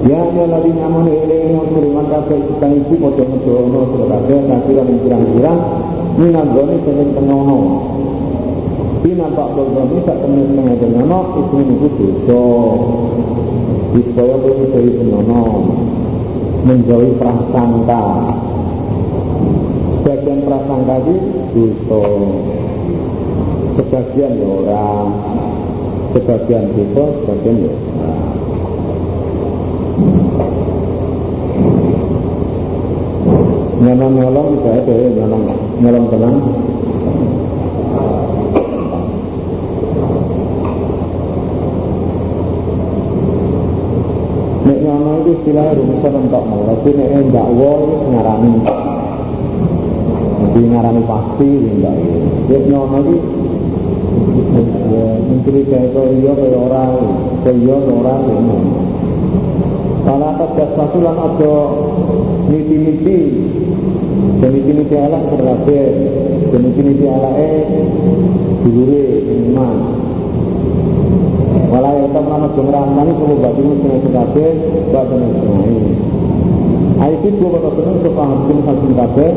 Ya ya lagi nyamun ini yang beriman kabeh kang iku padha ngedono sira kabeh kasiran ing pirang-pirang minanggone sing tenono. Bina pak dolgoni sak temen tengah tenono iku niku dosa. Kowe dari tenono menjauhi prasangka. Sebagian prasangka itu dosa. Sebagian ya orang, sebagian dosa, sebagian ya orang. Nyolong-nyolong tidak ada ya nyolong. Nyolong tenang. Nek nyono itu istilahnya rumusan untuk mau. Tapi nek enggak wo itu ngarani. Jadi ngarani pasti enggak Nek nyono itu Menteri kayak iya kayak orang Kayak iya orang Kalau atas sulan ada Niti-niti Niti-niti alam terlalu Niti-niti alam eh Dulure iman Walau yang tak mana jengrasani Kalau bagi muslim sekabe Bagi muslim Ayat itu kata Supaya hakim hakim kabe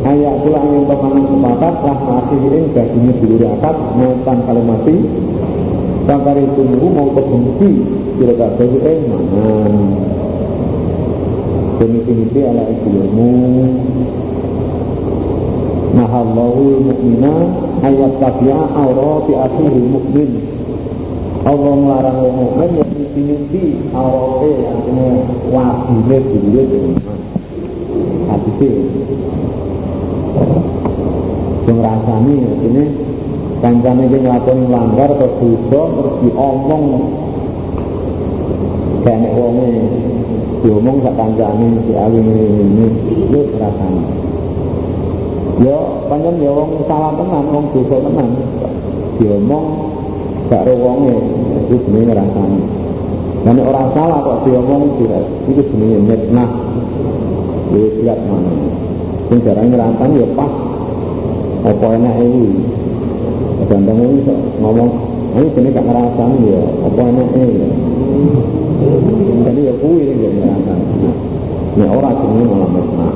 Ayat pula yang tak mana sepakat Lah masih ini baginya dulure akad Mautan kalimati Bangkari tunggu mau kebenci Kira-kira eh Demikian ala ilmu Nahallahu mu'mina ayat tabi'a awrati akhiril mu'min Allah melarang orang mukmin yang mimpi-mimpi awrate artinya wajibnya dulu iman. Hadisnya. Jeng rasani artinya kancane iki nglakoni langgar atau dosa terus diomong. Kayak wonge diomong gak kancane si awi ini ini itu rasanya yo panjang ya wong salah tenan wong dosa tenan diomong gak ro wonge itu jenenge rasane Nah, orang salah kok diomong tidak, itu jenenge mitnah. Ya lihat mana. Sing jarang ngerasani ya pas. Apa enak ini? Ganteng ngomong, ini jenis gak ngerasani ya, apa enak ini? Jadi ya kuwi ini gak ngerasani. Ini orang jenis malah mitnah.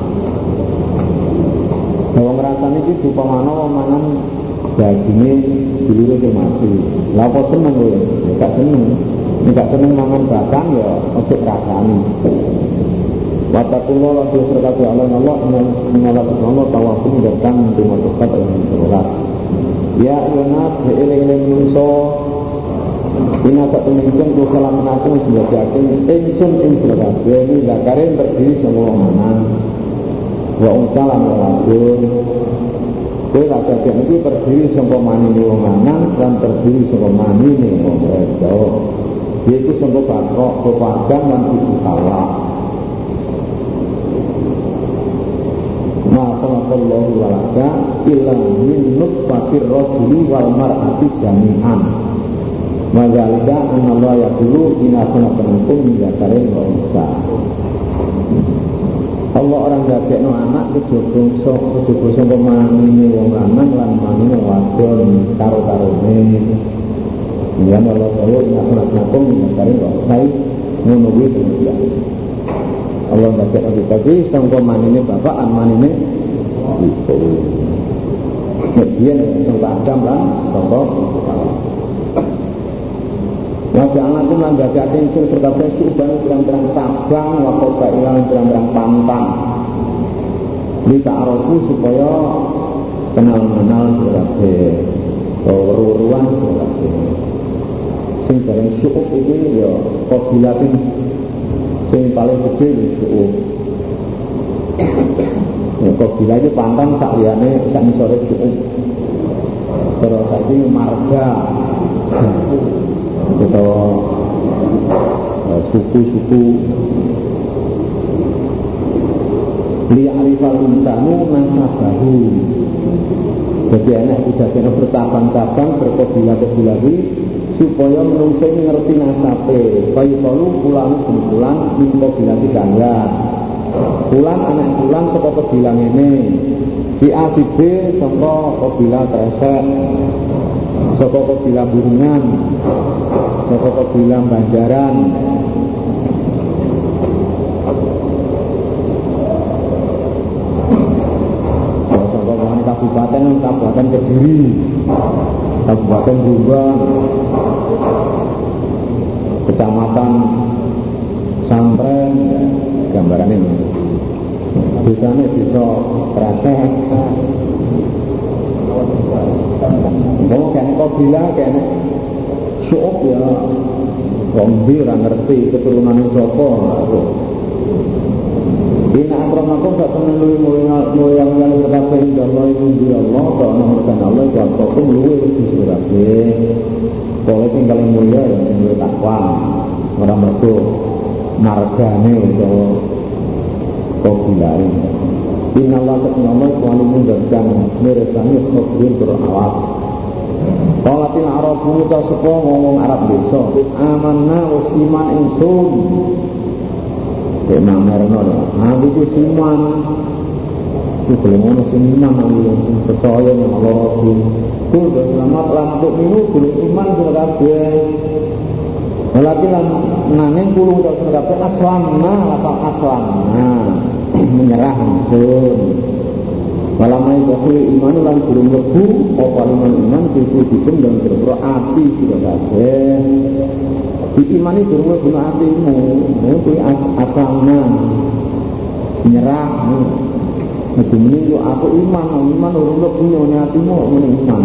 Bahwa ngerasani itu dupa mana mangan dagingnya dulu itu mati. Lah kok seneng gue? Gak seneng. Gak seneng mangan batang ya untuk rasani. Watakullah lan serta Allah Allah menolak Allah tawafun datang di tempat yang berat. Ya Yonas, eling-eling menungso Ina tak ku salam menaku sebagai aking Ingsun ing sirakat Ini zakarin terdiri semua manan Wa unsalam wa ladun Kue lagi ini terdiri semua mani ni wong lanang semua mani ni wong wedok Yaitu semua bakrok, kepadang dan ibu salah Ma khalaqallahu walaka illa min nutfatir rajuli wal mar'ati jami'an. Mazalika anna Allah yaqulu inna khalaqnakum min dzakarin wa unsa. Allah orang no anak kejaba sok kejaba sangka manine wong lanang lan manine wadon karo-karone. Ya Allah tahu inna khalaqnakum min dzakarin wa unsa. Ngono kuwi demikian. Allah ndadekno kita iki sangka manine bapak an manine ibu. Nek biyen sangka Adam lan sangka Wajah anak itu menjadi hati ingsun serta besu dan berang-berang cabang waktu kailang berang-berang pantang. Bisa arofu supaya kenal-kenal sebagai ruruan sebagai Sing bareng syukup ini ya Kobilatin sing paling gede suhu ya, kok bila itu pantang sak liane sak misore suhu terus saiki marga atau eh, suku-suku. Li'arifal insanu nasabahu. Jadi anak tidak kena bertabang-tabang berkobilah-kobilah supaya menungso ini ngerti nasabe. Bayi kalu pulang pulang minta bilang gangga pulang anak pulang saka kebilang ini. Si A si B saka kebilang kresek saka kebilang burungan Joko Kobilam Banjaran. Joko Kobilam Kabupaten Kabupaten Kediri Kabupaten juga Kecamatan Sampren gambaran ini. Desanya bisa praktek kamu oh, kayaknya kau bilang kayaknya syuk ya ndi ora ngerti keturunane sapa Ina akramakum sak temen luwih mulia mulia kabeh ing Allah iku di Allah kok ana murkan Allah iku akrakum luwih di sirake. Pokoke sing paling mulia ya sing luwih takwa. Ora mergo margane utawa kabilane. Inna Allah Allah iku alimun dan mirsani khobir berawas. Qalatil Arabu ngomong Arab desa. Amanna wis iman ingsun. Dek mamerno lho. Aku ku iman. Ku belum ono sing iman aku sing percaya nang Allah Rasul. Ku selamat untuk minu belum iman sira kabeh. Walakin lan nanging kulung tak kabeh aslamna apa aslamna. Menyerah ingsun. Walamai bahul iman lan burung lebu Apa iman iman Kudu dikum dan berbro api Tidak kabeh. Diimani burung lebu hatimu Itu asana Nyerah Macam ini aku iman Iman burung lebu Ini hatimu Ini iman?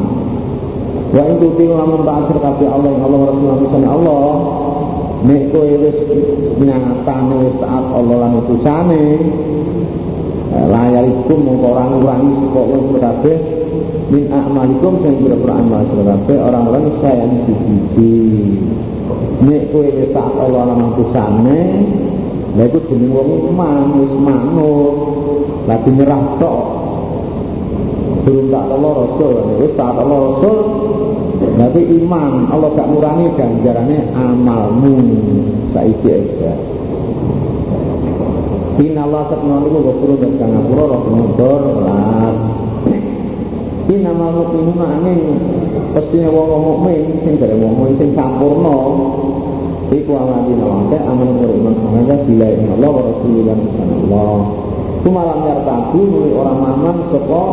Wa itu tiru lamun ta'asir kabeh Allah Allah Rasulullah misalnya Allah Nek kowe wis nyatane wis Allah lan utusane layar itu mengko orang ngurangi kok wis kabeh. Min a'malikum sing pira-pira amal kabeh. Orang-orang saya siji-siji nek kowe wis tak Allah lan utusane lha iku jeneng wong iman wis lagi nyerah tok. Durung tak Allah rasul. Wis tak Allah rasul. Berarti iman. Allah gak ngurangi ganjarannya amalmu. Saiki aja. Inna Allah satna niku gopuro dan kang ngapura roh penodor las. Inna mal mukminuna aning pestine wong mukmin sing dari wong mukmin sing sampurna iku aladina wate aman ora iman sanada bila Allah wa rasulillah Allah. Kumalam nyartaku nuli orang mamang saka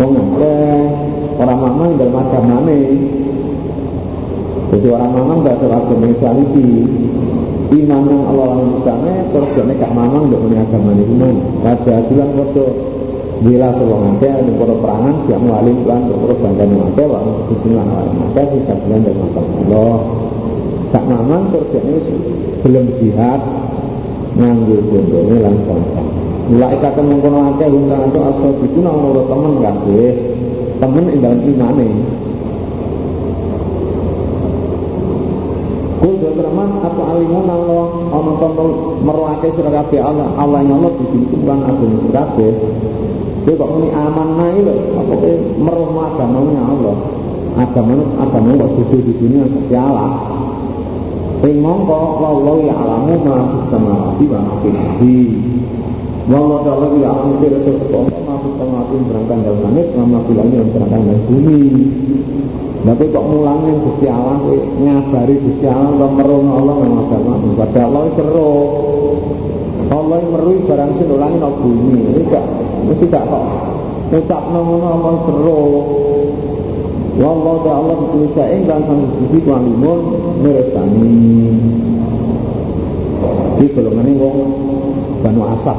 wong akeh orang mamang dalam agamane. Jadi orang mamang gak seragam iman yang Allah lan sana terus jane kak mamang ndok punya agama niku men raja bilang foto bila sewong akeh ning para perangan dia mualim lan terus bangga akeh wa bismillah lan akeh bisa bilang dari Allah kak mamang jane belum jihad nganggo bondone lan bangga mulai kata mengkono akeh hungkang itu asal itu nang temen kabeh temen ing dalam imane Kul Rahman atau alimun Allah ana tombol merwake sira kabeh Allah Allah yang Allah bukan agama sira kabeh. Dia kok muni aman nae lho, apa kowe agamanya Allah. Agama agama kok sudah di dunia Gusti Allah. Sing mongko wallahu ya'lamu ma fis samawati wa ma fil ardi. Wallahu ta'ala ya'lamu kira sesuatu ma fis samawati berangkat dalam langit wa ma fil ardi berangkat dalam bumi. Tapi kok mulang yang Gusti Allah kowe ngabari Gusti Allah kok merono Allah nang agama. Padahal Allah seru. Allah merui barang sing ulangi nang bumi. Iki gak mesti gak kok ngucapno ngono Allah seru. Wallahu ta'ala bikulli syai'in dan sang siji kualimun mirsani. Iki golongane wong Banu Asad.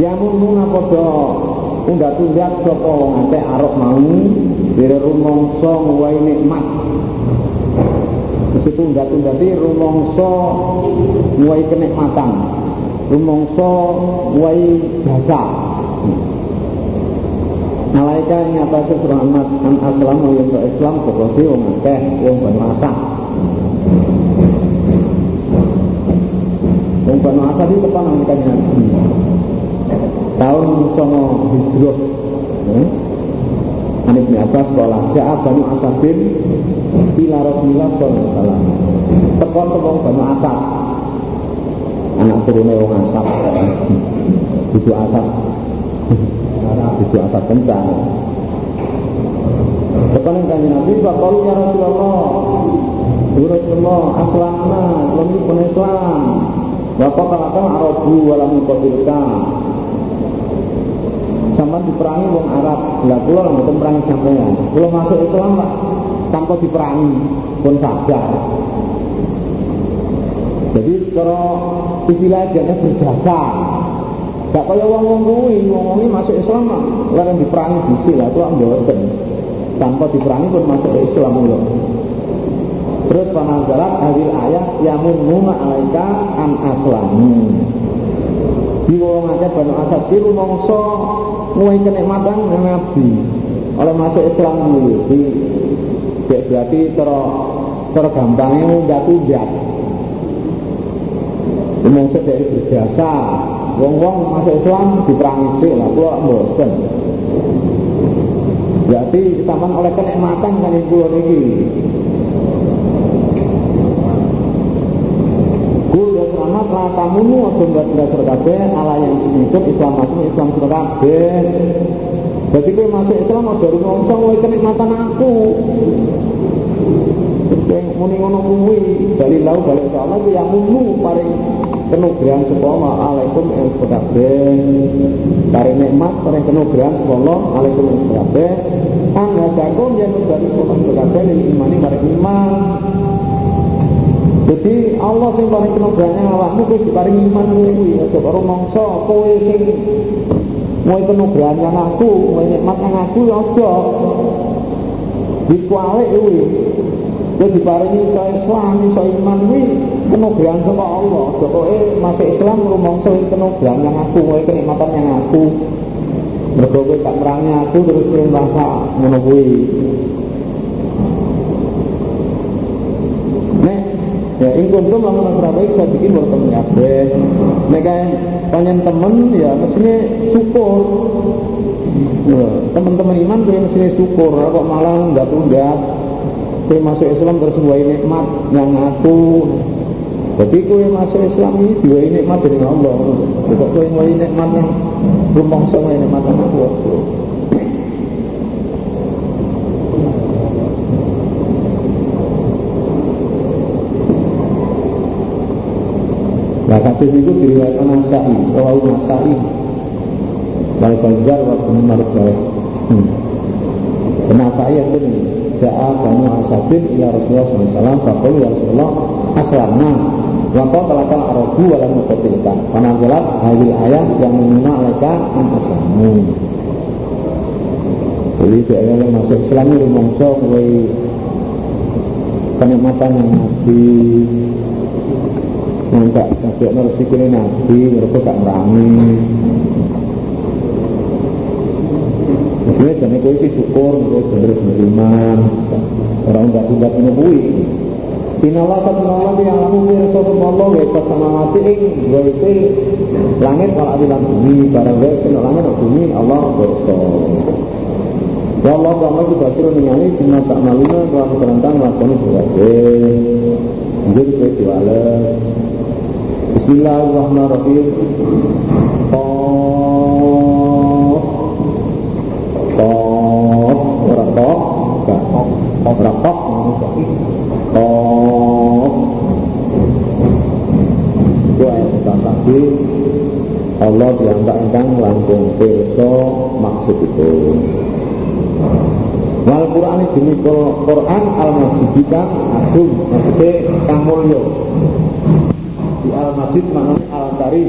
Ya mun padha undak-undak sapa wong akeh arep mau dire rumangsa wae nikmat. Mesti undak-undak iki rumangsa wae kenikmatan. Rumangsa wae jasa. Nalaika atase Muhammad an aslam wa Islam pokoknya wong akeh wong Banu Asad Wong Banu Asad iki tepan nang kanjeng tahun songo hijrah. Hmm? Anik bin sekolah. Ja'a Banu Asadin Ila Rasulullah SAW Tekon sebong Banu Asad Anak turunnya wong Asad Budu Asad Budu Asad kencang. Tekon yang tanya Nabi Bakalu ya Rasulullah. Rasulullah Aslamna Lami pun Islam. Bapak katakan Arabu walam yukotilkan sama diperangi wong Arab. Lah kula lho mboten perangi sampean. Kula masuk Islam Pak tanpa diperangi pun sadar. Jadi kalau istilah jadinya berjasa. Gak kaya wong-wong kuwi, masuk Islam lah, larang diperangi dhisik lah, itu mboten. Tanpa diperangi pun masuk Islam lho. Terus panazarat hadil ayat yamununa alaika an. Di wong akeh banu asad iki rumangsa nguwi kenikmatan Nabi. Oleh masuk Islam dulu. Di berarti cara cara gampangnya nggak tunjak. Rumangsa dari berjasa. Wong-wong masuk Islam diperangi sih lah, kula mboten. Berarti sampean oleh kenikmatan kan iku niki. Lah tamumu aja dasar kabeh ala yang hidup Islam masuk Islam sira kabeh. Jadi kowe masuk Islam aja rumangsa kowe kenikmatan aku. Kowe muni ngono kuwi, bali lau balik ke Allah ya munu paring kenugrahan sapa alaikum ing kabeh. Paring nikmat paring kenugrahan sapa Allah alaikum ing kabeh. Anga jagung yen dari kula kabeh imani maring iman. Jadi Allah sing paling kenugrahannya awakmu kuwi diparing iman kuwi aja karo mangsa kowe sing mau kenugrahan yang aku, mau nikmat yang aku ya aja. Dikualik kuwi. Kowe diparingi iso Islam, iso iman kuwi kenugrahan saka Allah. Pokoke masuk Islam rumangsa kenugrahan yang aku, kowe kenikmatan yang aku. Mergo kowe tak merangi aku terus kowe merasa ngono kuwi. Ya ing kuntum lamun saya bikin baru temen kabeh. Nek panjen temen ya mestinya syukur. Ya, teman-teman iman kuwi mestinya syukur kok malah enggak tunggak. Kowe masuk Islam terus ini nikmat yang aku. Jadi kowe masuk Islam ini dua nikmat dari Allah. Kok ini nikmat yang rumangsa nikmat yang aku. Nah hadis itu diriwayatkan Nasai, Rawahu Nasai, Wal Bajar wa Ibnu Marjah. Hmm. Nasai itu nih, Ja'a Banu Asabin ya Rasulullah SAW, Fakul ya Rasulullah, Aslamna, Wakau telakal arabu walam mukatilkan Panazalat hadil ayat yang mengenal mereka an aslamu Jadi dia yang masuk Islam ini rumongso kenikmatan yang Nabi Nggak sampai ini nabi, mereka gak merangi. Maksudnya jadi kau itu syukur, beriman. Orang enggak tidak punya bui. Inallah satu Allah yang lalu mirsa Allah sama mati ing itu langit wal adilan bumi barang kena langit wal bumi Allah bersa. Ya Allah kamu juga suruh ningali cuma tak maluna kalau tentang lakoni berbagai. Jadi kowe diwales Bismillahirrahmanirrahim. Qaf. Qaf. Ora qaf. Qaf. Ora. Itu ayat tadi Allah dianggap engkang langkung pirsa maksud itu. Wal Quran demi Quran al majidikan agung maksudnya kang di Al-Masjid maknanya Al-Karim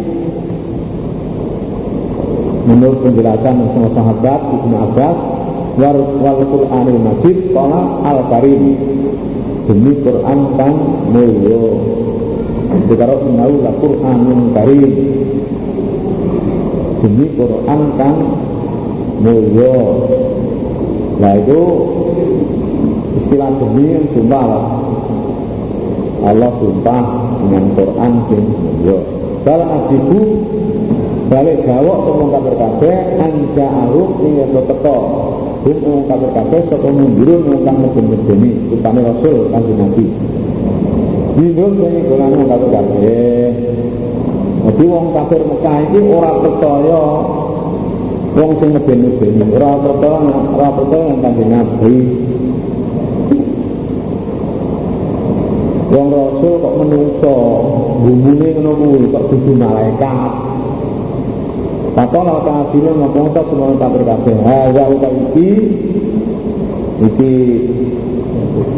menurut penjelasan sama sahabat Ibnu Abbas wal, wal Qur'anil Majid kala Al-Karim demi Quran kang mulya Dikaro inau la Qur'anun Karim. Demi Quran kang mulya Nah itu istilah demi yang sumpah Allah sumpah dengan Quran sing yo. Bal ajibu balik gawok sapa kabar kabeh anja aruf ing yen teko. Hum wong kabar kabeh sapa mundur kang medeni upane Rasul kanjeng Nabi. Bingung sing golane wong kabar kabeh. Jadi wong kafir Mekah iki ora percaya wong sing medeni-medeni, ora percaya ora percaya kanjeng Nabi. Wong Rasul kok menungso, bumune ngono kuwi kok dudu malaikat. Pakola kafirun ngomong semua kafir kabeh. Hadza uta iki iki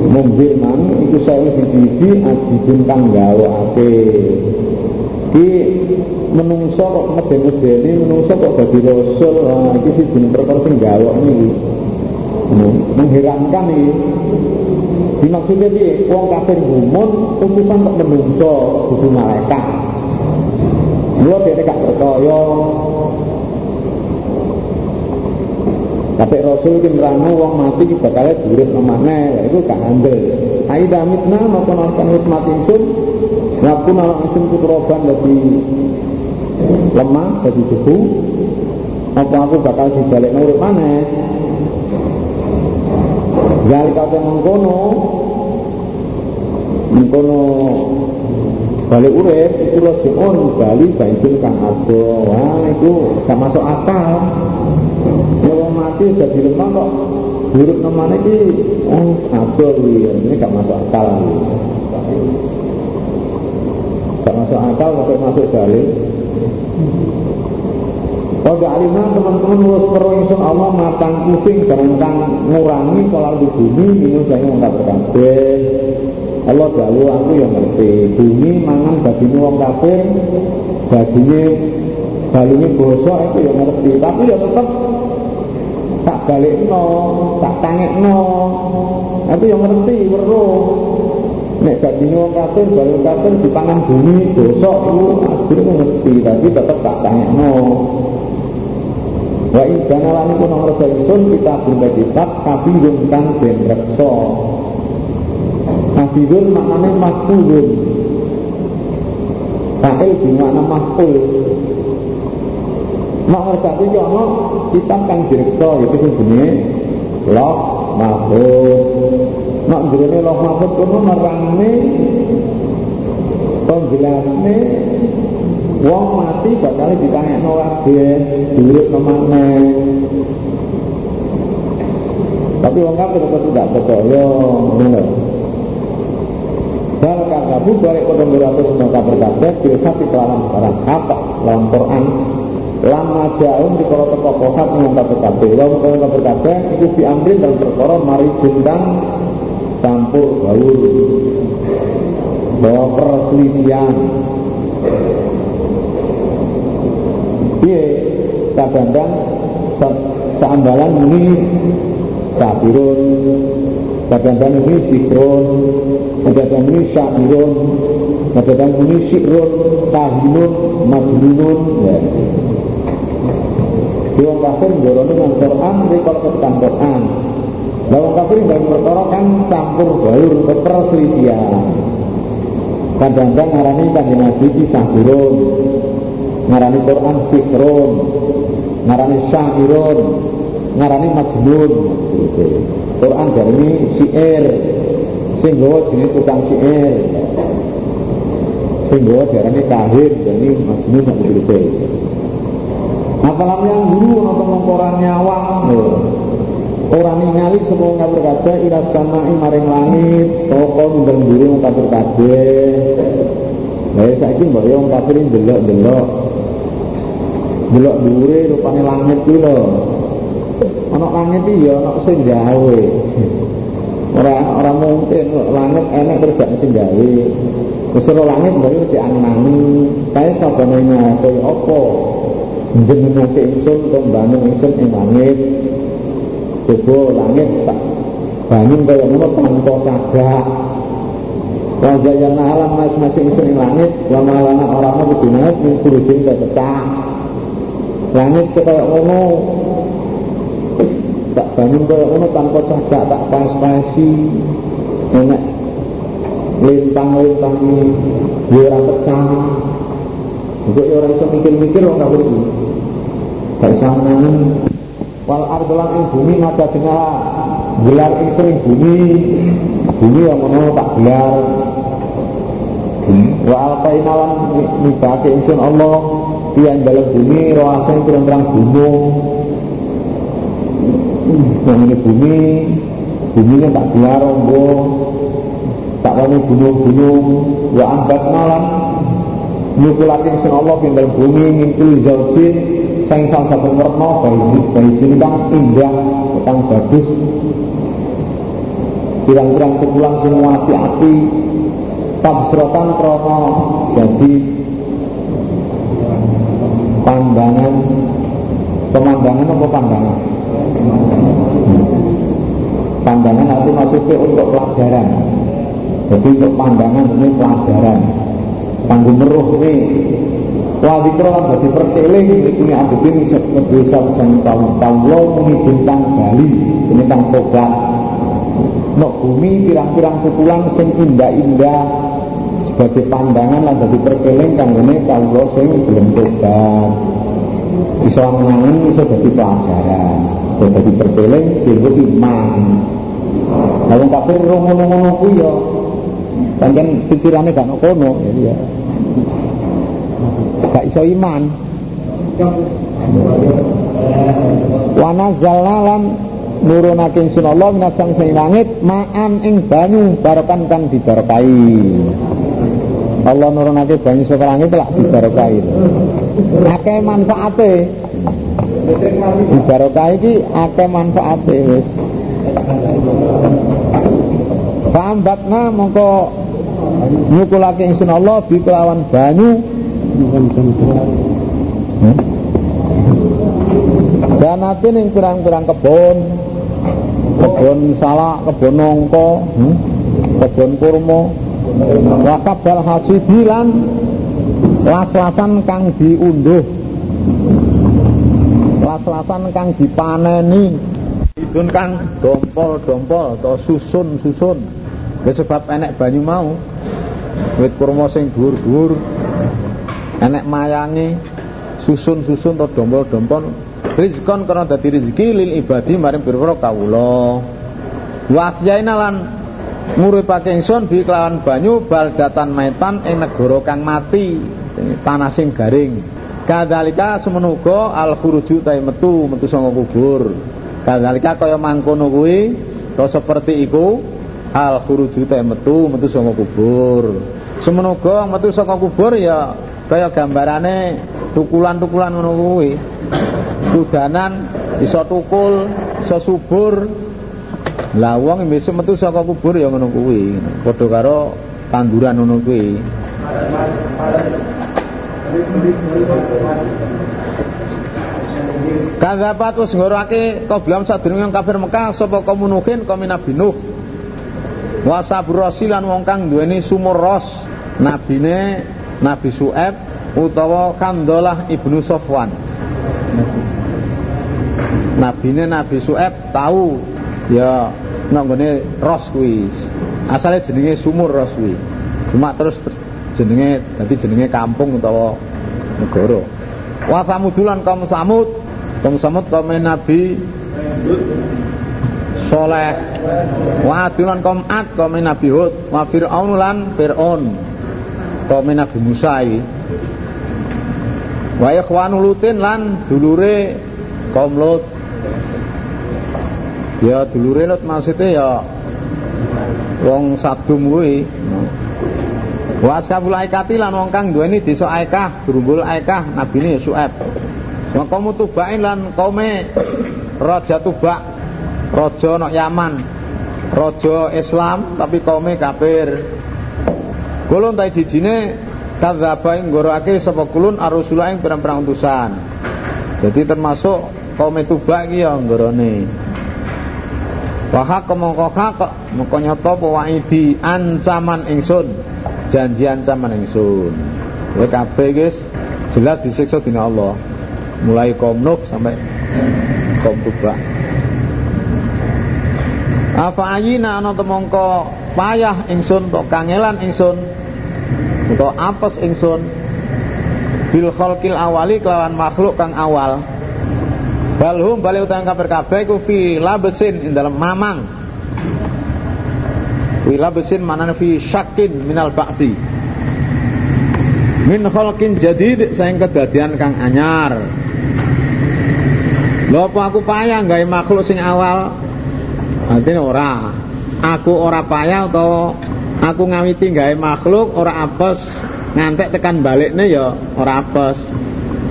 mungkir man iku saya siji-siji ajibun kang gawake. Iki menungso kok meden-medeni menungso kok dadi rasul. Wah, iki siji perkara sing gawok niki. Mengherankan iki. Dimaksudnya piye? Wong kafir gumun utusan kok menungso kudu malaikat. Mula dia gak percaya Tapi Rasul ki nerangno wong mati ki bakal durip nemane, lha iku gak andel. Aida mitna napa nonton wis mati ingsun, ngaku nang ingsun kutroban lemah dadi debu. Apa aku bakal dibalekno urip maneh? Gali kate mengkono Mengkono urip itu rojiun Bali baikun kang ado Wah itu gak masuk akal. Ya wong mati udah di rumah kok. Buruk namanya ini oh abel ini gak masuk akal. Gak masuk akal kalau masuk dalil gak alimah teman-teman harus perlu Allah matang pusing barangkang ngurangi kalau di bumi minum saya ngangkat kabeh Allah galu aku yang ngerti bumi mangan baginya wong kafir baginya balungnya bosok itu yang ngerti tapi ya tetap tak balik no, tak tangek no. Aku yang ngerti weruh. Nek dadi wong kafir, baru kafir dipangan bumi dosa iku asline ngerti, tapi tetap tak tangek no. Kana lan iku nomor sun kita berbagai kitab kafirun kan den reksa. Kafirun maknane makfulun. Fa'il di makna makful Mak ngerti yo ana kitab kang direksa itu sing jenenge Loh Mahfud. Mak jenenge Loh Mahfud kono nerangne penjelasne wong mati bakal ditanyakno kabeh duit nemane. Tapi wong kafir tetap tidak percaya ngono. Bal kakabu balik kodong beratus semua kabar kabeh bil hati kelawan barang apa lawan Quran lama jauh di kalau teko pohat mengungkap kabeh wa mengungkap kabeh itu diambil dalam perkara mari jendang campur gaul bahwa perselisihan iya kadang-kadang seambalan ini sabirun kadang-kadang ini sikron kadang-kadang ini syabirun kadang-kadang ini sikrun tahinun majnunun. Ya. Di wong kafir njorono dengan Quran, di kalau ketekan Quran. Lah wong kafir dalam perkara kan campur baur perselisihan. Kadang-kadang ngarani kanjeng Nabi di sahirun, ngarani Quran sikrun, ngarani syairun, ngarani majnun. Quran dari syair, sing gawa jenenge tukang syair. Sing gawa diarani kahin, jadi majnun sak Apalam yang guru atau mengkoran nyawa Orang ningali semua ngabur kabeh ila sama maring langit toko ndang guru ngabur kabeh. Lah saiki mbok yo kafir delok-delok delok dhuwure rupane langit ku lho. Ana langit iki ya ana sing gawe. Ora ora mungkin langit enak terus gak sing gawe. Wis langit baru dianani kae sabane kaya apa? Jenengake ingsun utawa bangun ingsun ing langit? Coba langit tak bangun kaya ngono tanpa cagak Wajah yang alam masing-masing ingsun ing langit wa malana orang mau kedunat ning kurujin pecah langit kaya ngono. Tak bangun kaya ngono tanpa cagak tak pas-pasi. Enak. Lintang-lintang ora pecah. Juga orang itu mikir-mikir orang kafir itu Bersamaan Wal ardolan ing bumi mata dengar Gelar ing sering bumi. Bumi yang mana tak gelar. Wa alpain alam nibake insun Allah Yang dalam bumi Rawasan terang-terang gunung. Yang ini bumi Bumi yang tak gelar rombo Tak wani gunung-gunung. Wa ambat malam. Nyukulake insun Allah Yang dalam bumi Ngintuli zaujin. Sing salah satu warna bayi kang indah kang bagus. Pirang-pirang kepulang semua api-api tabsrotan krono jadi pandangan pemandangan apa pandangan pandangan nanti maksudnya untuk pelajaran. Jadi untuk pandangan ini pelajaran. Tanggung meruh ini Wah dikira kan jadi perkeling ini abidin bisa sang tahu. Lo muni bintang Bali ini tang tobat. No bumi pirang-pirang sukulan sing indah-indah. Sebagai pandangan lah jadi ini lo sing belum tobat bisa menangan bisa jadi pelajaran. Bisa jadi perkeling sehingga iman kalau kafir ngono-ngono kuwi ya. Pancen pikirane gak kono ya gak iso iman. Wana zalalan nurunake ingsun Allah minasang sing langit ma'an ing banyu barokan kang dibarokai. Allah nurunake banyu saka langit lak dibarokai akeh manfaate. Dibarokai iki akeh manfaate wis. Fambatna mongko nyukulake ingsun Allah di kelawan banyu. Janatin yang kurang-kurang kebun Kebun salak, kebun nongko hmm? Kebun kurma. Wakabal hasidilan Las-lasan kang diunduh. Las-lasan kang dipaneni. Idun kang dompol-dompol Atau susun-susun. Sebab enek banyu mau. Wit kurma sing dhuwur-dhuwur. Enek mayangi susun-susun atau dompol-dompol. Rizkon karena dadi rezeki lil ibadi maring pira kawula. Wa ahyaina lan nguripake bi kelawan banyu baldatan maitan ing negara kang mati tanah sing garing. Kadzalika semenuga al khuruju ta metu metu saka kubur. Kadzalika kaya mangkono kuwi to seperti iku al khuruju ta metu metu saka kubur. Semenuga metu saka kubur ya kaya gambarane tukulan-tukulan ngono kuwi. Kudanan iso tukul iso subur. Lah wong metu saka kubur ya ngono kuwi. Padha karo tanduran ngono kuwi Kadzabat us ngorake koblam sadurunge kafir Mekah sapa kaum nuhin kaum Nabi Nuh. Wa sabur rasilan wong kang duweni sumur ros. Nabine Nabi Su'eb utawa Kandolah ibnu Sofwan. Nabi ini Nabi Su'eb tahu ya nanggone ros kuwi. Asalnya jenenge sumur ros kuwi. Cuma terus jenenge dadi jenenge kampung utawa negara. Wa samudulan kaum samud. Kaum samud kaum Nabi Soleh. Wa adulan kaum ad kaum Nabi Hud. Wa fir'aun lan fir'aun kaum Nabi Musa iki. Wa ikhwanu lutin lan dulure kaum Lut. Ya dulure Lut maksudnya ya wong Sadum kuwi wa ashabul aikati lan wong kang duweni desa Aikah drumbul Aikah nabine Su'aib wa kaum Tubain lan kaume Raja Tubak Raja nok Yaman Raja Islam tapi kaume kafir Kulun tai jijine kadzaba ing ngorake sapa kulun arusula ing pirang-pirang utusan. Jadi termasuk kaum Tuba iki ya nggorone. Wa hak mongko hak mongko apa waidi ancaman ingsun. Janji ancaman ingsun. Ya kabeh guys jelas disiksa dina Allah. Mulai kaum sampai kaum. Apa ayina ana temongko payah ingsun tok kangelan ingsun utawa apes ingsun bil khalqil awali kelawan makhluk kang awal balhum bali utang kabar kabeh ku fi labesin ing dalam mamang fi labesin manane fi syakin minal ba'si min khalqin jadid sayang kedadian kang anyar lho apa aku payah gawe makhluk sing awal artinya ora aku ora payah atau aku ngawiti gawe makhluk ora apes ngantek tekan baliknya ya ora apes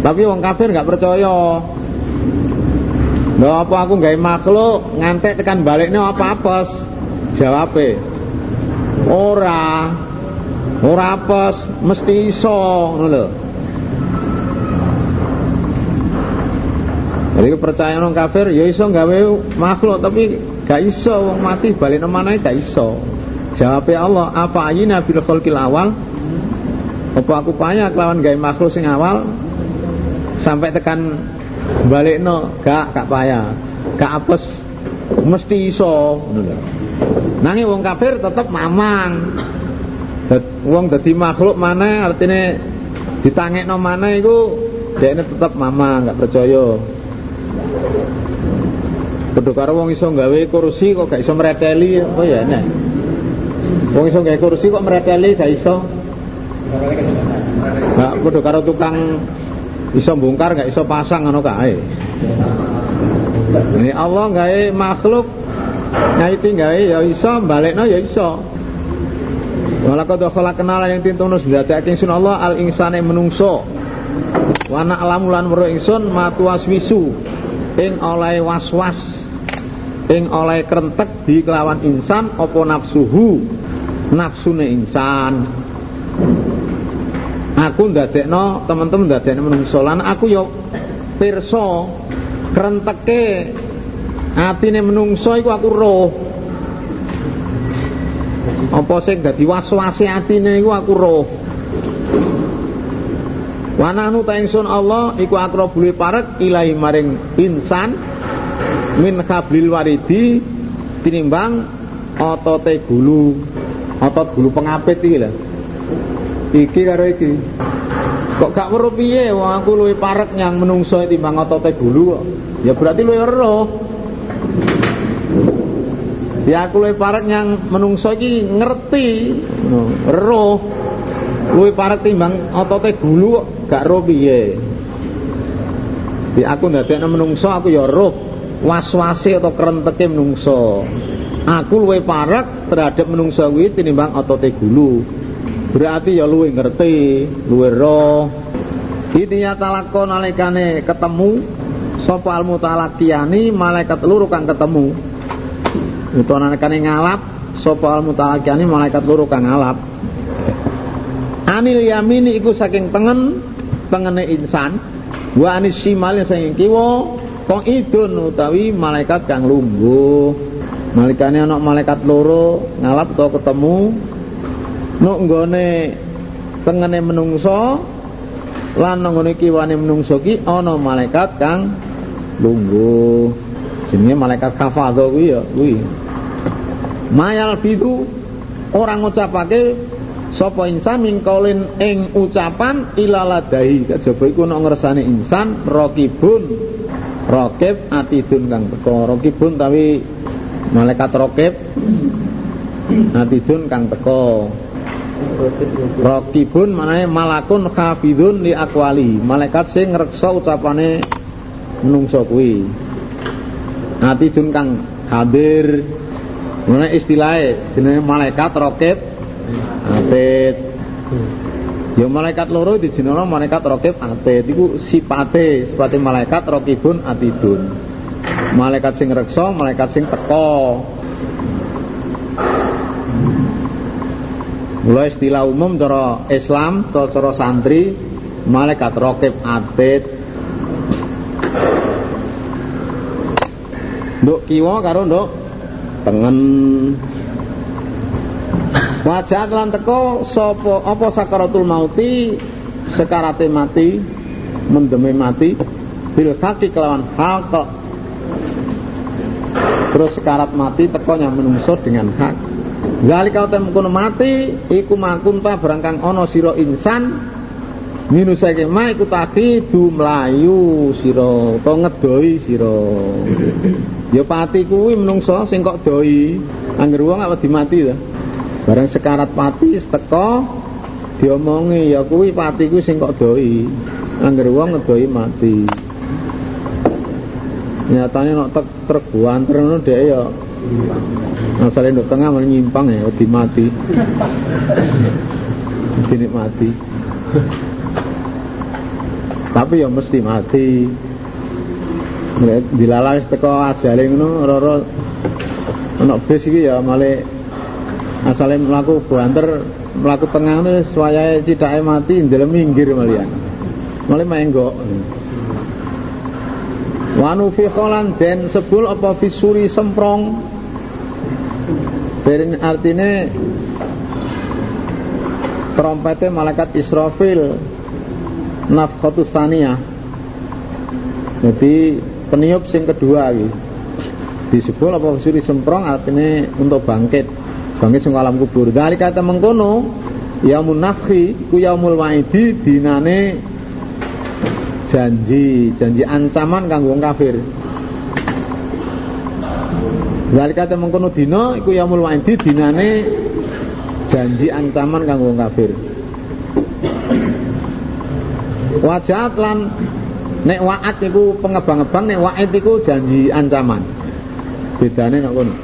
Tapi wong kafir nggak percaya. Lho apa aku gawe makhluk ngantek tekan baliknya apa apes? Jawabe. Ora. Ora apes, mesti iso, ngono. Jadi percaya orang kafir ya iso gawe makhluk tapi gak iso wong mati balik mana gak iso. Jawabnya Allah, apa ayina bil khalqil awal? Apa aku payah kelawan gawe makhluk sing awal sampai tekan balik no gak gak payah. Gak apes mesti iso. Nangis wong kafir tetap mamang. Wong dadi makhluk mana artinya ditangekno mana iku dia tetap mamang gak percaya. Padha karo wong iso gawe kursi kok gak iso mreteli apa ya nek. Wong iso gawe kursi kok mreteli gak iso. Nah, karo tukang iso bongkar gak iso pasang ngono kae. Ini Allah gawe makhluk nyaiti gawe ya iso balekno ya iso. Walaqad khalaqnal yang tintono sedadake sun Allah al insane menungso. Wa na'lamu lan weruh ingsun matuas wisu ing oleh was-was ing oleh krentek di kelawan insan apa nafsuhu nafsune insan aku ndadekno teman-teman ndadekno menungso lan aku yo pirsa krenteke atine menungso iku aku roh. Apa sing dadi was-wase atine iku aku roh. Wanahnu ta ingsun Allah iku akrabul parek ilahi maring insan min kablil waridi tinimbang otote gulu otot gulu pengapit iki lho. Iki karo iki. Kok gak weruh piye? Wong aku luwih parek yang menungso timbang otote gulu kok. Ya berarti luwih roh ya aku luwih parek yang menungso ngerti. Roh. Luwih parek timbang otote gulu gak roh piye. Ya aku ndadekno menungso aku ya roh. Waswase atau kerenteke menungso. Aku luwe parek terhadap menungso kuwi tinimbang otote gulu. Berarti ya luwe ngerti luwe roh. Idinya talakon nalikane ketemu sapa al mutalakiyani malaikat luru kang ketemu. Itu nalikane ngalap sapa al mutalakiyani malaikat luru kang ngalap. Anil yamini iku saking tengen tengene insan. Wa anis simal saking kiwa idun utawi malaikat kang lungguh. Malikane ana malaikat loro ngalap to ketemu. Nuk nggone tengene menungso lan nggone kiwane menungso ki ana malaikat kang lungguh jenenge malaikat kafadho kuwi ya kuwi. Mayal fidu orang ngucapake sapa insan mingkolin ing ucapan ilaladahi kejaba iku nek ngersane insan rokibun. Rokib atidun kang teko. Rokibun tapi malaikat rokib. Atidun kang teko. Rokibun manane malakun khafidun li akwali. Malaikat sing ngreksa ucapane menungso kuwi Atidun kang hadir Mana istilahnya jenenge malaikat rokib Atid Ya malaikat loro dijenono malaikat rokib atid iku sipate, sipate malaikat rokibun atidun. Malaikat sing reksa, malaikat sing teko. Mulai istilah umum cara Islam cara santri malaikat rokib atid. Nduk kiwa karo nduk tengen. Wajah lan teko sapa apa sakaratul mauti? Sekarate mati mendeme mati bil haqi kelawan hak terus sekarat mati teko yang menungso dengan hak. Zalika utem kono mati iku makunta berangkang ono siro insan. Minusake ma iku du mlayu sira to ngedoi ya pati kuwi menungso sing kok doi anggere wong apa dimati ta Barang sekarat pati teko diomongi ya kuwi pati kuwi sing kok doi. Angger wong ngedoi mati. Nyatane nek tek truk buanter ngono ya Masale nduk tengah malah nyimpang ya di mati. Dinikmati. tapi ya mesti mati dilalas teko ajale ngono ora-ora ana bis iki ya male asale mlaku banter mlaku tengah ngono wayahe cidake mati ndelem minggir malian male menggok Wanu fi kholan den sebul apa fisuri semprong? Berin artine trompetnya malaikat Israfil nafkhatus saniyah. Jadi peniup sing kedua iki. Disebut apa fisuri semprong artinya untuk bangkit. Bangkit sing alam kubur. Dari kata mengkono yaumul nafhi ku yaumul waidi dinane janji janji ancaman kanggo kafir. Lali kata mengkono dina iku yaumul wa'idi dinane janji ancaman kanggo kafir. Wajahat lan nek wa'at iku pengebang-ebang nek wa'id iku janji ancaman. Bedane nek kono.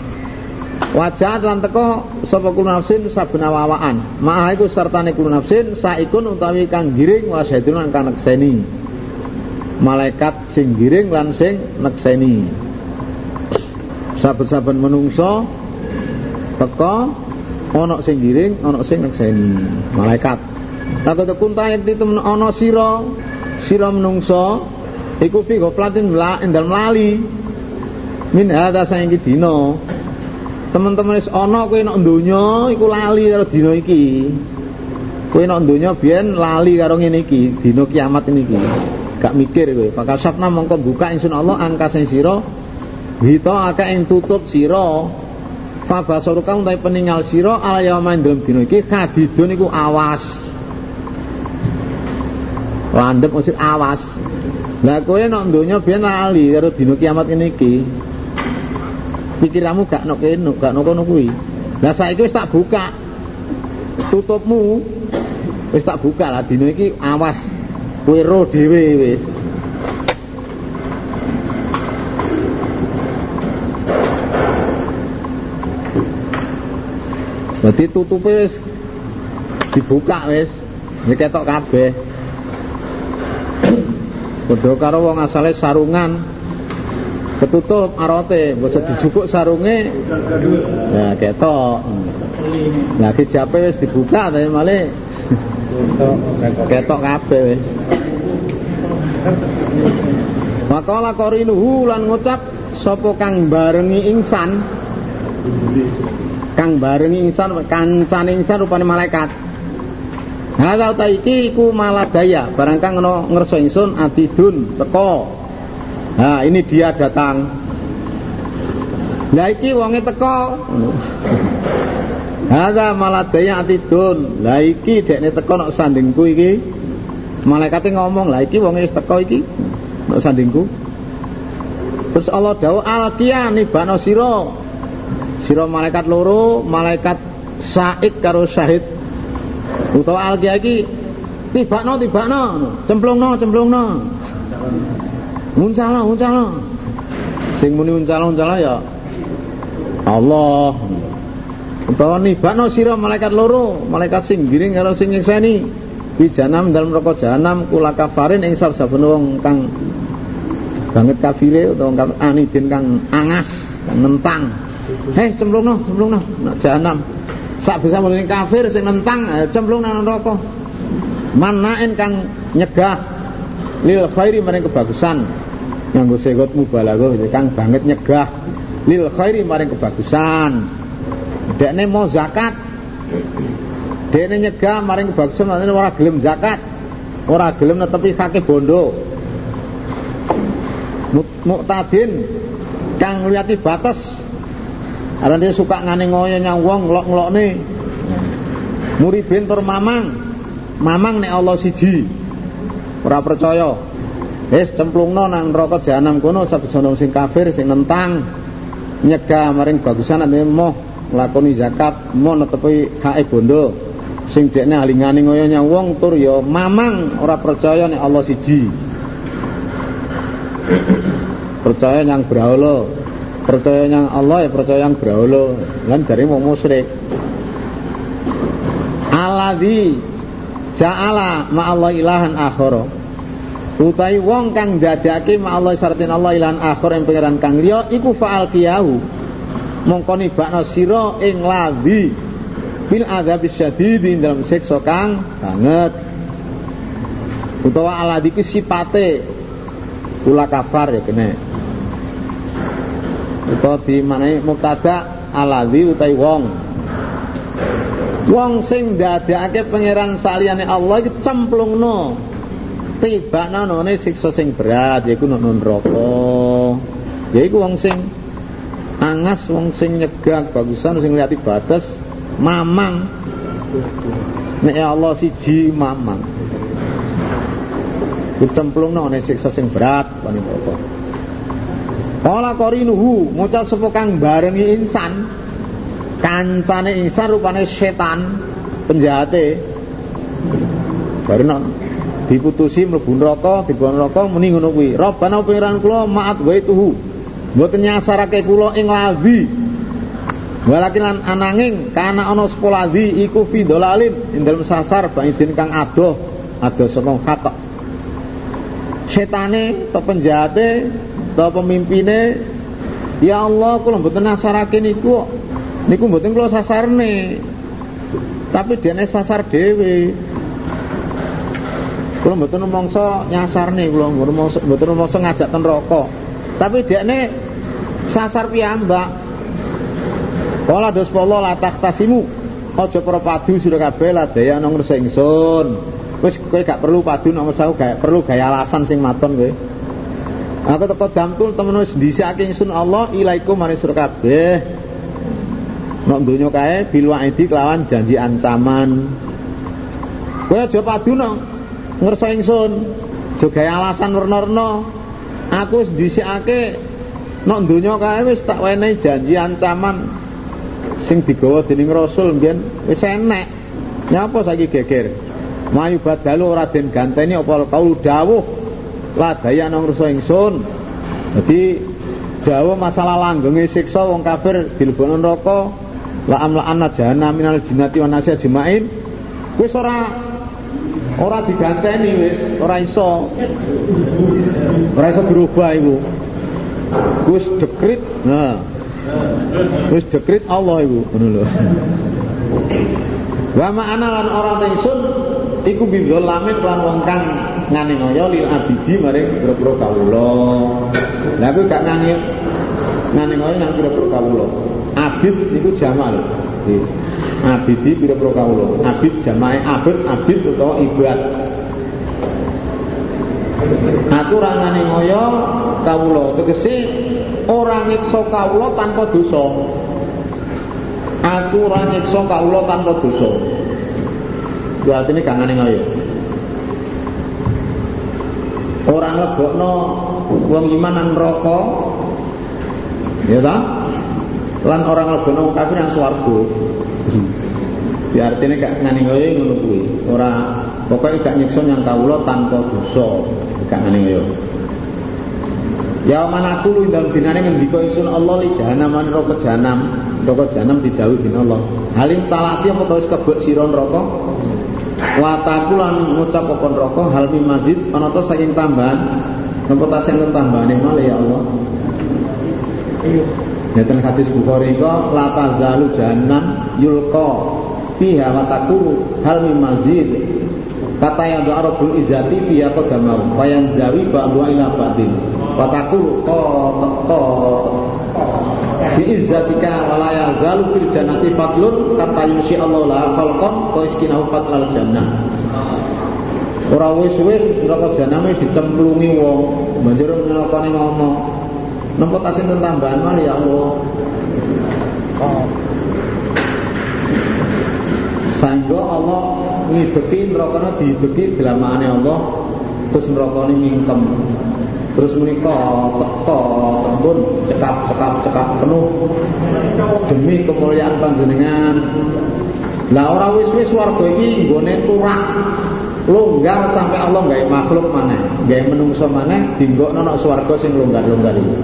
Wajahat lan teko sapa kulo nafsin saben awaan. Maha iku sertane kulo nafsin saikun utawi kang giring wasaidun kang nekseni malaikat sing giring lan sing nekseni saben-saben menungso teka ana sing giring ana sing nekseni malaikat Lagu tekun tayat itu ana sira sira menungso iku fi ghaflatin la endal mlali min hadza saiki dina. Teman-teman wis ana kowe nek donya iku lali karo dina iki. Kowe nek donya biyen lali karo ngene iki dina kiamat ini iki. Gak mikir kowe. Fakasafna mongko buka ingsun Allah angka sing sira Hita aka ing tutup sira. Fa basaruka utahe peninggal sira ala yaumain dalem dina. Iki kadidun iku awas landhep mesti awas. Lah kowe nek donya biyen lali karo dina kiamat ini iki pikiranmu gak nok kene gak nok kono kuwi. Lah saiki wis tak buka tutupmu wis tak buka lah dina iki awas. Kowe ro dhewe wis. Dadi tutupe wis dibuka wis iki ketok kabeh Padha karo wong asale sarungan. Ketutup arote, bisa dijukuk sarunge. Ya ketok. Nah, kijape wis dibuka tapi malah ketok kabeh wis. Wakala korinuhu lan ngucap sapa kang barengi insan? Kang barengi insan kancane insan rupane malaikat Hadza ta iki iku maladaya barang kang ngono ngerso ingsun atidun teko. Nah ini dia datang. Lah iki wonge teko. Hadza maladaya atidun Lah iki dekne teko nek sandingku iki. Malaikatnya ngomong lah iki wong wis teko iki? Nek sandingku. Terus Allah dawuh alqiya nibano sira. Sira malaikat loro, malaikat saik karo syahid. Utawa alqiya iki tibakno tibakno, cemplungno cemplungno. Muncalo muncalo. Sing muni muncalo muncalo ya Allah. Utawa nibakno sira malaikat loro, malaikat sing giring karo sing nyekseni fi janam dalam rokok janam kula kafarin ing saben wong kang banget kafire utawa kang anidin kang angas kang nentang heh cemplungno cemplungno nak janam sak bisa mulai kafir sing nentang eh, cemplung nang neraka. Manaen kang nyegah. Lil khairi maring kebagusan. Nganggo segot mubalaghah kang banget nyegah. Lil khairi maring kebagusan. Dekne mau zakat. Dene nyegah maring kebagusan artine ora gelem zakat. Ora gelem netepi kake bondo. Muktadin. Kang ngliyati batas. Arane suka ngane ngoyo nyang wong nglok-nglokne. Muribin tur mamang. Mamang nek Allah siji. Ora percaya. Wis cemplungno nang neraka jahanam kono sabesono sing kafir sing nentang nyegah maring bagusan artine moh nglakoni zakat, mau netepi hake bondo sing dekne alingane ngoyo nyang wong tur ya mamang ora percaya nek Allah siji percaya yang brahala percaya yang Allah ya percaya yang brahala lan dari mau musyrik. Alladzi ja'ala ma Allah ilahan akhara Utai wong kang dadake ma Allah syaratin Allah ilan akhir ing pangeran kang liya iku faal kiyahu. Mongko nibakno sira ing labi bil adzab syadid dalam siksa kang banget. Utawa ala iki sipate. Kula kafar ya kene utawa di manane mubtada aladzi utai wong. Wong sing dadake pangeran saliyane Allah iki cemplungno. Tiba none siksa sing berat yaiku nang neraka. Yaiku wong sing angas wong sing nyegak bagusan sing lihat batas mamang. Nek Allah siji mamang. Dicemplung none siksa sing berat paning neraka Kala korinuhu ngucap sapa kang barengi insan. Kancane insan rupane setan penjahate bareng diputusi mlebu neraka dibuang neraka muni ngono kuwi. Robana pengiran kula maat wae tuhu mboten nyasarake kula ing lawi. Walakin lan ananging kana ana sepolawi iku fi dolalin. Ing dalem sasar baidin kang adoh. Adoh saka kata setane to penjahate to pemimpine ya Allah kula mboten nasarake niku niku mboten kula sasarne tapi dene sasar dhewe Kula mboten rumangsa nyasarne kula mboten rumangsa ngajak ten neraka. Tapi dekne sasar piyambak. Kala dos polo la tahtasimu. Aja para padu la daya nang ngersa ingsun. Wis kowe gak perlu padu nang ngersa gak perlu gaya alasan sing maton kowe. Aku teko damtul temen wis ingsun Allah ilaikum maring sira kabeh. Nek donya kae bil waidi kelawan janji ancaman. Kowe aja padu nang ngersa ingsun juga alasan werna-werna. Aku wis dhisikake nek donya kae wis tak wenehi janji ancaman sing digawa dening rasul mbiyen wis enek. Nyapa saiki geger? Mayu badalu ora den ganteni apa kaul dawuh la daya nang ngersa ingsun dadi dawuh masalah langgenge siksa wong kafir dilebokno neraka la amla anna jahannam minal jinnati wan nasi ajmain wis ora Ora diganteni wis, ora iso. Ora iso berubah iku. Wis dekrit. Nah. Wis dekrit Allah iku, ngono lho. Wa ma'ana lan ora ingsun iku lamit lan wong kang ngane ngoyo lil abidi maring pira-pira kawula. Lah kuwi gak ngane ngane ngoyo nang pira-pira kawula. Abid niku jamal. Abidi pira-pira kawula. Abid jamae abid abid utawa ibad. Aku ora ngane ngoyo kawula. Tegese ora nyiksa kawula tanpa dosa. Aku ora nyiksa kawula tanpa dosa. Berarti ini gak ngane ngoyo orang lebokno wong iman nang neraka ya ta lan orang lebokno kafir nang swarga Ya artinya gak ngani ngoyo ngono kuwi. Ora pokoke gak nyiksa yang kawula tanpa dosa. Gak ngani ngoyo. Ya mana aku lu dalam dinane ngendika isun Allah li jahanam man roko jahanam. Roko jahanam didhawuhi bin Allah. Halim talati apa wis kebek sira neraka? Wa takulan ngucap apa neraka hal min mazid ana ta saking tambahan. Napa ta sing tambahane malah ya Allah. Ngeten hadis Bukhari kok la tazalu jahannam yulqa fiha wa takuru hal min mazid kata yang doa Rabbul Izzati fiha qadamahu wa yanzawi ba'du ila ba'din wa takuru qa bi izzatika wa la yazalu fil jannati fadlun kata yusi Allah la khalqan wa iskinahu fadlal jannah ora wis-wis neraka janame dicemplungi wong banjur neraka ngomong Nampak kasih tambahan mal ya Allah. Oh. Sanggo Allah ngideki neraka diideki dilamaane Allah terus neraka ngingkem. Terus menika teko tembun cekap cekap cekap penuh demi kemuliaan panjenengan. Lah ora wis-wis warga iki nggone longgar sampai Allah gawe makhluk mana gawe menungso mana dinggokno nek swarga sing longgar-longgar iki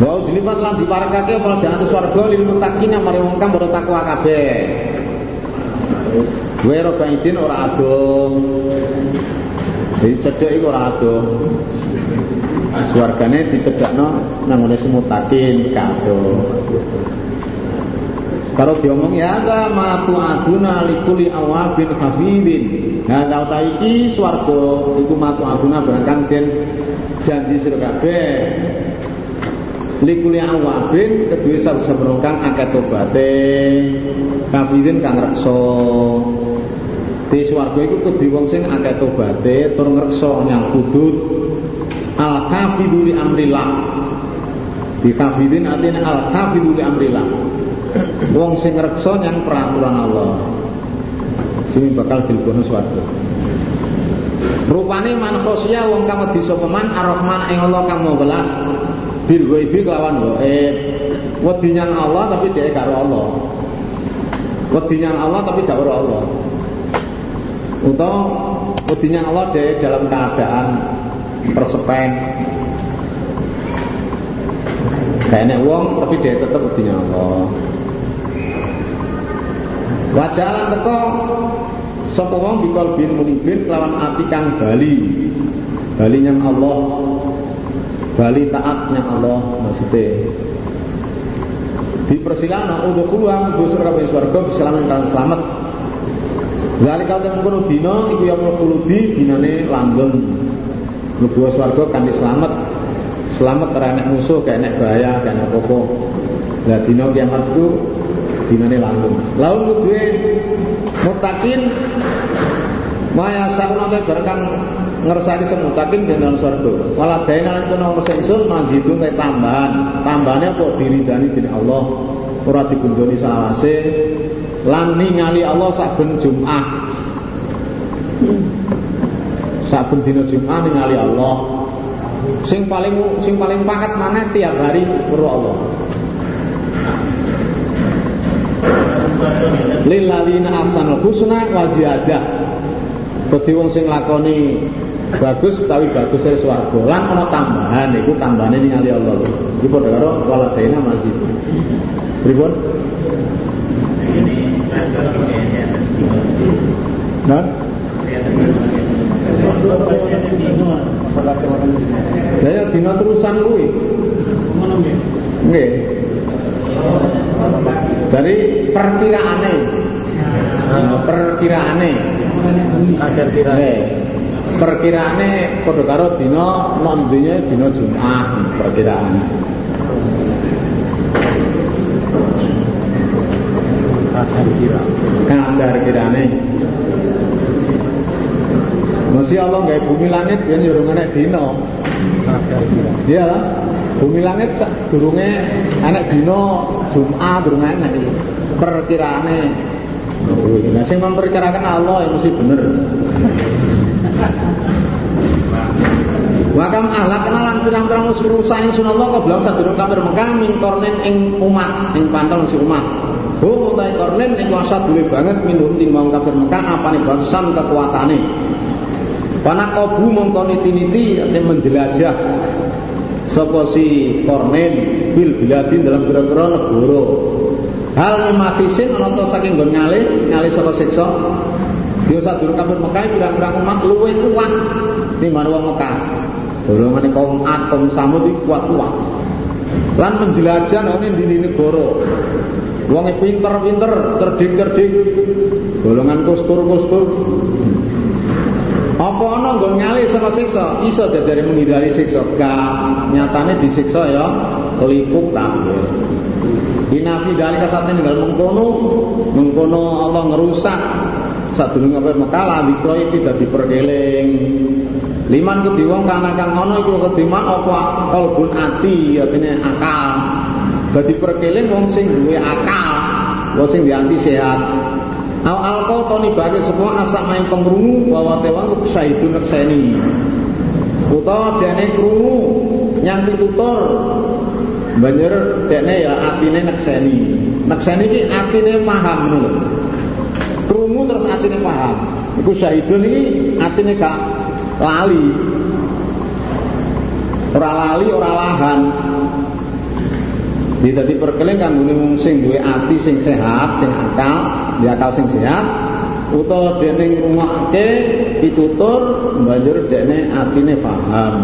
Wa ujlifat lan diparekake apa jalan swarga lil muttaqina mari wong kang takwa kabeh. Wero baidin ora adoh. Jadi cedek iku ora adoh. Swargane dicedakno nang ngene semutakin kado. Kalau diomong ya ada matu aduna likuli awabin hafidin. Nah tau ta iki swarga iku matu aduna barangkang den janji sira kabeh. Likuli awabin kedua sabar-sabar kang akeh tobaté. Hafidin kang reksa. Di swarga iku kudu wong sing akeh tobaté tur ngreksa nyang kudut. Al kafidu amrillah. Di kafidin artinya al kafidu amrillah. Wong sing reksa nyang peraturan Allah. Sing bakal dilebono swarga. Rupane man khosya wong kang wedi sapa man arrahman ing Allah kang mau belas bil ghaibi kelawan gaib wedi Allah tapi dhek karo Allah. Wedi nyang Allah tapi gak karo Allah wedi nyang Allah dhek dalam keadaan persepen kayaknya uang tapi dia tetap punya Allah. Wajalan teko sapa wong bikol bin munibin lawan ati kang bali. Bali yang Allah. Bali taat yang Allah maksudnya. Dipersilakan udah keluar busur kabeh swarga bisalamin kalian selamat Lali kau temen kono dina iku ya mulkhuludi dinane langgeng Mlebu swarga kanthi selamat. Selamat ora enek musuh, gak enek bahaya, gak enek apa-apa. Lah dina kiamat dinane langgeng. Laun ku duwe mutakin Maya sauna te bareng ngersani semutakin dengan swarga. Wala dainan kono singsun manjidun te tambahan. Tambahane apa diridani dening Allah. Ora digundoni salawase lan ningali Allah saben Jumat saben dina Jumat ningali Allah. Sing paling sing paling pakat mana tiap hari weruh Allah. Lil ladzina ahsanul husna wa ziyadah. Dadi wong sing lakoni bagus tapi bagus e swarga. Lan ana tambahan iku tambahane ningali Allah. Iki padha karo waladaina masjid. Pripun? Nah? Saya dina terusan kuwi. Nggih. Dari perkiraane. Perkiraane. Ajar kirane. Perkiraane padha karo dina nondine dina Jumat perkiraane. Kira. Kadar kirane. Mesti Allah nggak bumi langit kan yo enek dina. Iya. Bumi langit durunge enek dina Jumat durung enek iki. Perkiraane. Nah sing memperkirakan Allah yang mesti bener. Wakam ahlak kenalan pirang-pirang urusan sunallah kau belum satu kafir Mekah mingkornen ing umat ing pantang si umat. Hum utai kornen kuasa duwe banget minum timbang kafir apa nih bangsan kekuatane. Pana kobu mongko niti-niti menjelajah sapa si kornen bil biladin dalam pira-pira negara. Hal memakisin ana to saking nggon nyale, nyale saka siksa. Dia sadurung kafir Mekah pirang-pirang umat luwe kuat timbang wong Mekah. Golongane kaum Ad, Samud kuat-kuat. Lan menjelajah nang ndi negara. Wonge pinter-pinter, cerdik-cerdik. Golongan kustur-kustur. Apa ana nggon nyali sama siksa? Iso jajare menghindari siksa. Gak nyatane disiksa ya lipuk tampil. Inafi dari kasatnya tinggal mengkono, mengkono Allah ngerusak. Sadurunge kafir Mekah lah dikroy tidak diperkeling. Liman kedhi wong kana kang ana iku kedhi man apa kalbun ati artine akal. Dadi perkeling wong sing duwe akal, wong sing dianti sehat. Al alqa to nibake semua asak main pengrungu bahwa tewang saidu nekseni. Utawa dene krungu nyang pitutur banjur dene ya atine nekseni. Nekseni iki atine paham ngono. Krungu terus atine paham. Iku syahidun iki atine gak lali. Ora lali, ora lahan. Di tadi perkeling kan wong sing duwe ati sing sehat, sing akal, di akal sing sehat, utawa dene ngrungokke pitutur banjur dene atine paham